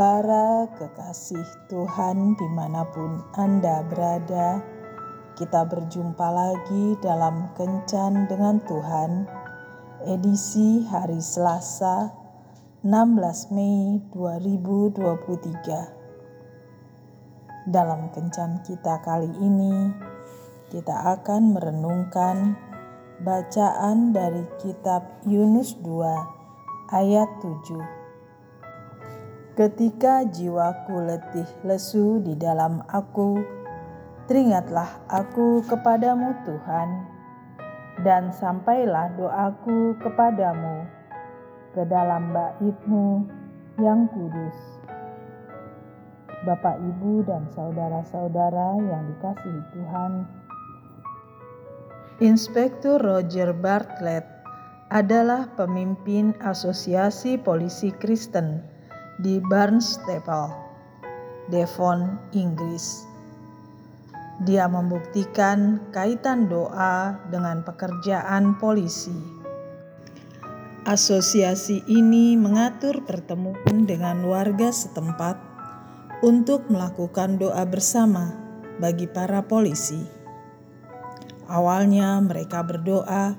Para kekasih Tuhan di mana pun Anda berada, kita berjumpa lagi dalam Kencan dengan Tuhan, edisi hari Selasa 16 Mei 2023. Dalam Kencan kita kali ini, kita akan merenungkan bacaan dari kitab Yunus 2 ayat 7 Ketika jiwaku letih lesu di dalam aku, teringatlah aku kepadamu Tuhan, dan sampailah doaku kepadamu ke dalam baitmu yang kudus. Bapak, Ibu, dan saudara-saudara yang dikasihi Tuhan, Inspektur Roger Bartlett adalah pemimpin Asosiasi Polisi Kristen di Barnstaple, Devon, Inggris. Dia membuktikan kaitan doa dengan pekerjaan polisi. Asosiasi ini mengatur pertemuan dengan warga setempat untuk melakukan doa bersama bagi para polisi. Awalnya mereka berdoa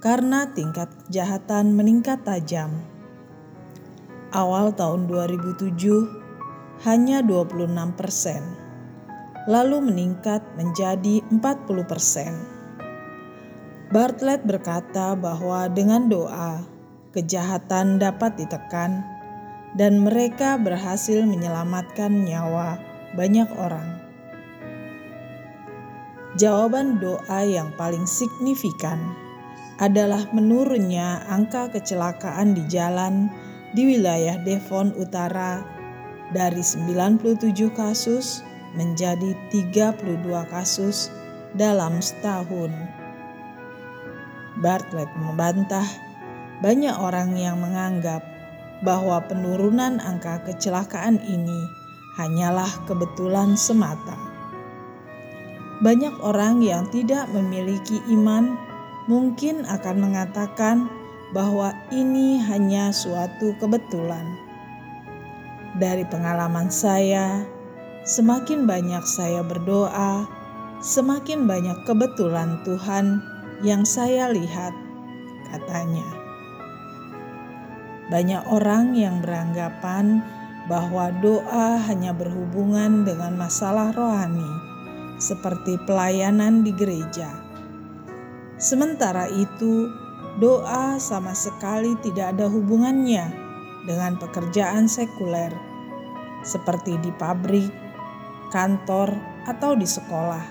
karena tingkat kejahatan meningkat tajam awal tahun 2007 hanya 26 persen, lalu meningkat menjadi 40 persen. Bartlett berkata bahwa dengan doa, kejahatan dapat ditekan dan mereka berhasil menyelamatkan nyawa banyak orang. Jawaban doa yang paling signifikan adalah menurunnya angka kecelakaan di jalan di wilayah Devon Utara dari 97 kasus menjadi 32 kasus dalam setahun. Bartlett membantah banyak orang yang menganggap bahwa penurunan angka kecelakaan ini hanyalah kebetulan semata. Banyak orang yang tidak memiliki iman mungkin akan mengatakan bahwa ini hanya suatu kebetulan. Dari pengalaman saya, semakin banyak saya berdoa, semakin banyak kebetulan Tuhan yang saya lihat, katanya. Banyak orang yang beranggapan bahwa doa hanya berhubungan dengan masalah rohani, seperti pelayanan di gereja. Sementara itu, doa sama sekali tidak ada hubungannya dengan pekerjaan sekuler, seperti di pabrik, kantor, atau di sekolah.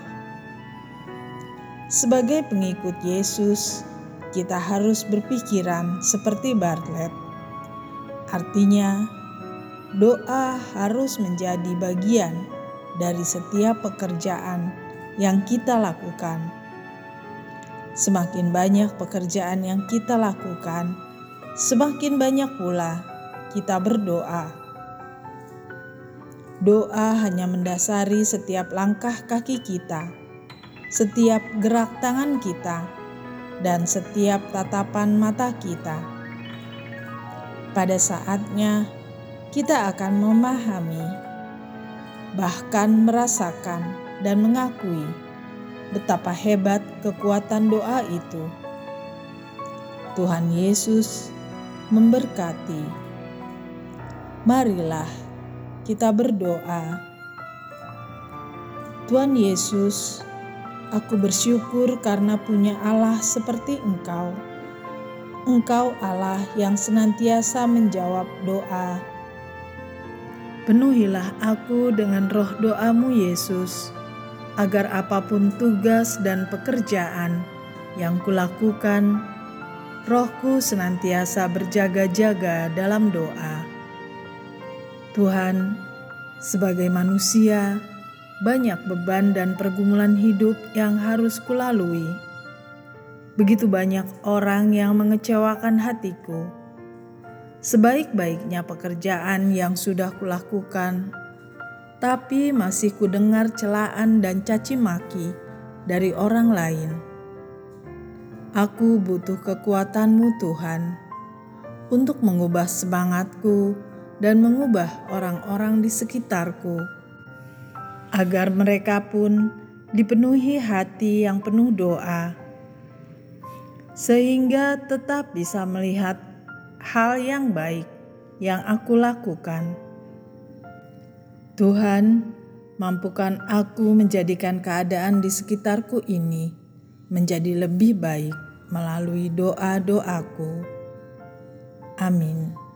Sebagai pengikut Yesus, kita harus berpikiran seperti Bartlett. Artinya, doa harus menjadi bagian dari setiap pekerjaan yang kita lakukan Semakin banyak pekerjaan yang kita lakukan, semakin banyak pula kita berdoa. Doa hanya mendasari setiap langkah kaki kita, setiap gerak tangan kita, dan setiap tatapan mata kita. Pada saatnya, kita akan memahami, bahkan merasakan, dan mengakui betapa hebat kekuatan doa itu. Tuhan Yesus memberkati. Marilah kita berdoa. Tuhan Yesus, aku bersyukur karena punya Allah seperti Engkau. Engkau Allah yang senantiasa menjawab doa. Penuhilah aku dengan roh doamu Yesus agar apa pun tugas dan pekerjaan yang kulakukan, rohku senantiasa berjaga-jaga dalam doa. Tuhan, sebagai manusia, banyak beban dan pergumulan hidup yang harus kulalui. Begitu banyak orang yang mengecewakan hatiku. Sebaik-baiknya pekerjaan yang sudah kulakukan, tapi masih kudengar celaan dan caci maki dari orang lain. Aku butuh kekuatanmu Tuhan untuk mengubah semangatku dan mengubah orang-orang di sekitarku, agar mereka pun dipenuhi hati yang penuh doa, sehingga tetap bisa melihat hal yang baik yang aku lakukan. Tuhan, mampukan aku menjadikan keadaan di sekitarku ini menjadi lebih baik melalui doa-doaku. Amin.